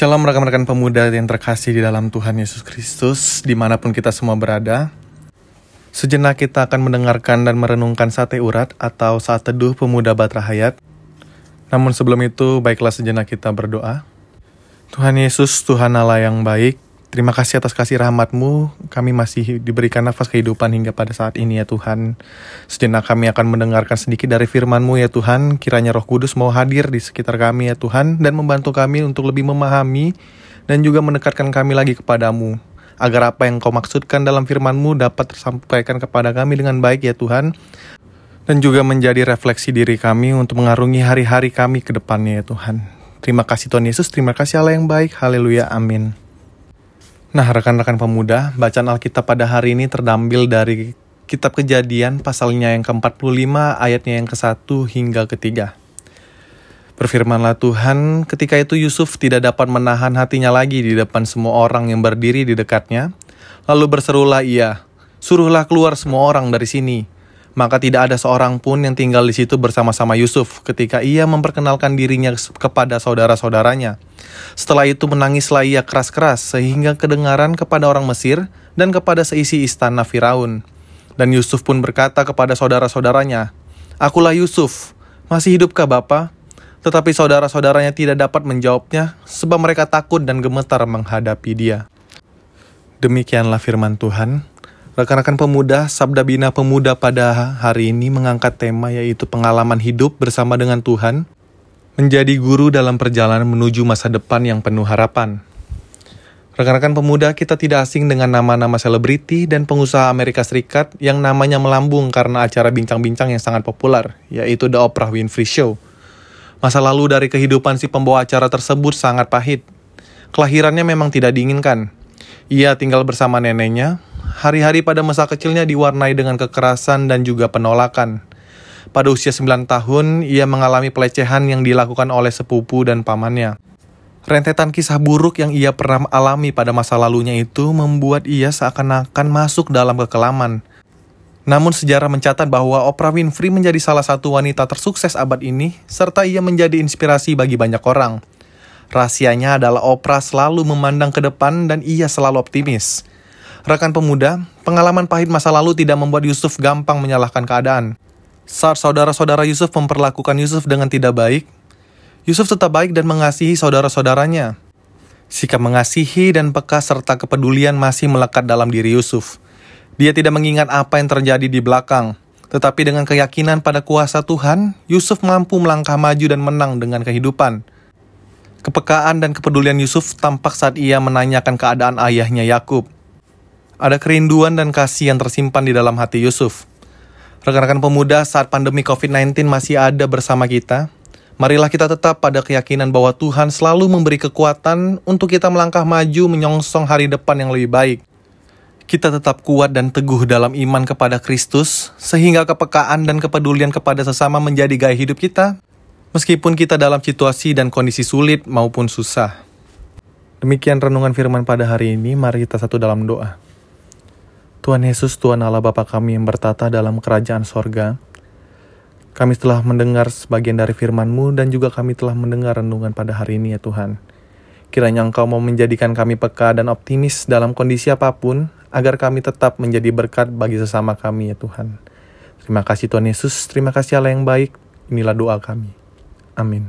Shalom rekan-rekan pemuda yang terkasih di dalam Tuhan Yesus Kristus, di mana pun kita semua berada. Sejenak kita akan mendengarkan dan merenungkan sate urat atau saat teduh pemuda Batra Hayat. Namun sebelum itu, baiklah sejenak kita berdoa. Tuhan Yesus, Tuhan Allah yang baik, Terima kasih atas kasih rahmatmu, kami masih diberikan nafas kehidupan hingga pada saat ini ya Tuhan. Sejenak kami akan mendengarkan sedikit dari firman-Mu ya Tuhan, kiranya roh kudus mau hadir di sekitar kami ya Tuhan, dan membantu kami untuk lebih memahami dan juga mendekatkan kami lagi kepadamu. Agar apa yang kau maksudkan dalam firman-Mu dapat tersampaikan kepada kami dengan baik ya Tuhan, dan juga menjadi refleksi diri kami untuk mengarungi hari-hari kami ke depannya ya Tuhan. Terima kasih Tuhan Yesus, terima kasih Allah yang baik, haleluya, amin. Nah, rekan-rekan pemuda, bacaan Alkitab pada hari ini terdambil dari Kitab Kejadian pasalnya yang ke-45 ayatnya yang ke-1 hingga ke-3. Berfirmanlah Tuhan, ketika itu Yusuf tidak dapat menahan hatinya lagi di depan semua orang yang berdiri di dekatnya. Lalu berserulah ia, suruhlah keluar semua orang dari sini maka tidak ada seorang pun yang tinggal di situ bersama-sama Yusuf ketika ia memperkenalkan dirinya kepada saudara-saudaranya. Setelah itu menangislah ia keras-keras sehingga kedengaran kepada orang Mesir dan kepada seisi istana Firaun. Dan Yusuf pun berkata kepada saudara-saudaranya, Akulah Yusuf, masih hidupkah Bapa? Tetapi saudara-saudaranya tidak dapat menjawabnya sebab mereka takut dan gemetar menghadapi dia. Demikianlah firman Tuhan. Rekan-rekan pemuda, Sabda Bina Pemuda pada hari ini mengangkat tema yaitu pengalaman hidup bersama dengan Tuhan, menjadi guru dalam perjalanan menuju masa depan yang penuh harapan. Rekan-rekan pemuda, kita tidak asing dengan nama-nama selebriti dan pengusaha Amerika Serikat yang namanya melambung karena acara bincang-bincang yang sangat populer, yaitu The Oprah Winfrey Show. Masa lalu dari kehidupan si pembawa acara tersebut sangat pahit. Kelahirannya memang tidak diinginkan. Ia tinggal bersama neneknya, hari-hari pada masa kecilnya diwarnai dengan kekerasan dan juga penolakan. Pada usia 9 tahun, ia mengalami pelecehan yang dilakukan oleh sepupu dan pamannya. Rentetan kisah buruk yang ia pernah alami pada masa lalunya itu membuat ia seakan-akan masuk dalam kekelaman. Namun sejarah mencatat bahwa Oprah Winfrey menjadi salah satu wanita tersukses abad ini, serta ia menjadi inspirasi bagi banyak orang. Rahasianya adalah Oprah selalu memandang ke depan dan ia selalu optimis. Rekan pemuda, pengalaman pahit masa lalu tidak membuat Yusuf gampang menyalahkan keadaan. Saat saudara-saudara Yusuf memperlakukan Yusuf dengan tidak baik, Yusuf tetap baik dan mengasihi saudara-saudaranya. Sikap mengasihi dan peka serta kepedulian masih melekat dalam diri Yusuf. Dia tidak mengingat apa yang terjadi di belakang, tetapi dengan keyakinan pada kuasa Tuhan, Yusuf mampu melangkah maju dan menang dengan kehidupan. Kepekaan dan kepedulian Yusuf tampak saat ia menanyakan keadaan ayahnya Yakub. Ada kerinduan dan kasih yang tersimpan di dalam hati Yusuf. Rekan-rekan pemuda saat pandemi COVID-19 masih ada bersama kita, marilah kita tetap pada keyakinan bahwa Tuhan selalu memberi kekuatan untuk kita melangkah maju menyongsong hari depan yang lebih baik. Kita tetap kuat dan teguh dalam iman kepada Kristus, sehingga kepekaan dan kepedulian kepada sesama menjadi gaya hidup kita, meskipun kita dalam situasi dan kondisi sulit maupun susah. Demikian renungan firman pada hari ini, mari kita satu dalam doa. Tuhan Yesus, Tuhan Allah Bapa kami yang bertata dalam kerajaan sorga, kami telah mendengar sebagian dari firman-Mu dan juga kami telah mendengar renungan pada hari ini ya Tuhan. Kiranya Engkau mau menjadikan kami peka dan optimis dalam kondisi apa pun, agar kami tetap menjadi berkat bagi sesama kami ya Tuhan. Terima kasih Tuhan Yesus, terima kasih Allah yang baik, inilah doa kami. Amin.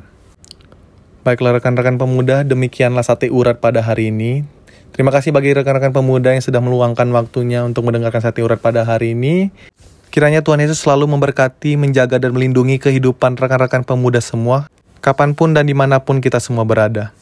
Baiklah rekan-rekan pemuda, demikianlah sate urat pada hari ini. Terima kasih bagi rekan-rekan pemuda yang sudah meluangkan waktunya untuk mendengarkan sate urat pada hari ini. Kiranya Tuhan Yesus selalu memberkati, menjaga, dan melindungi kehidupan rekan-rekan pemuda semua, kapan pun dan di mana pun kita semua berada.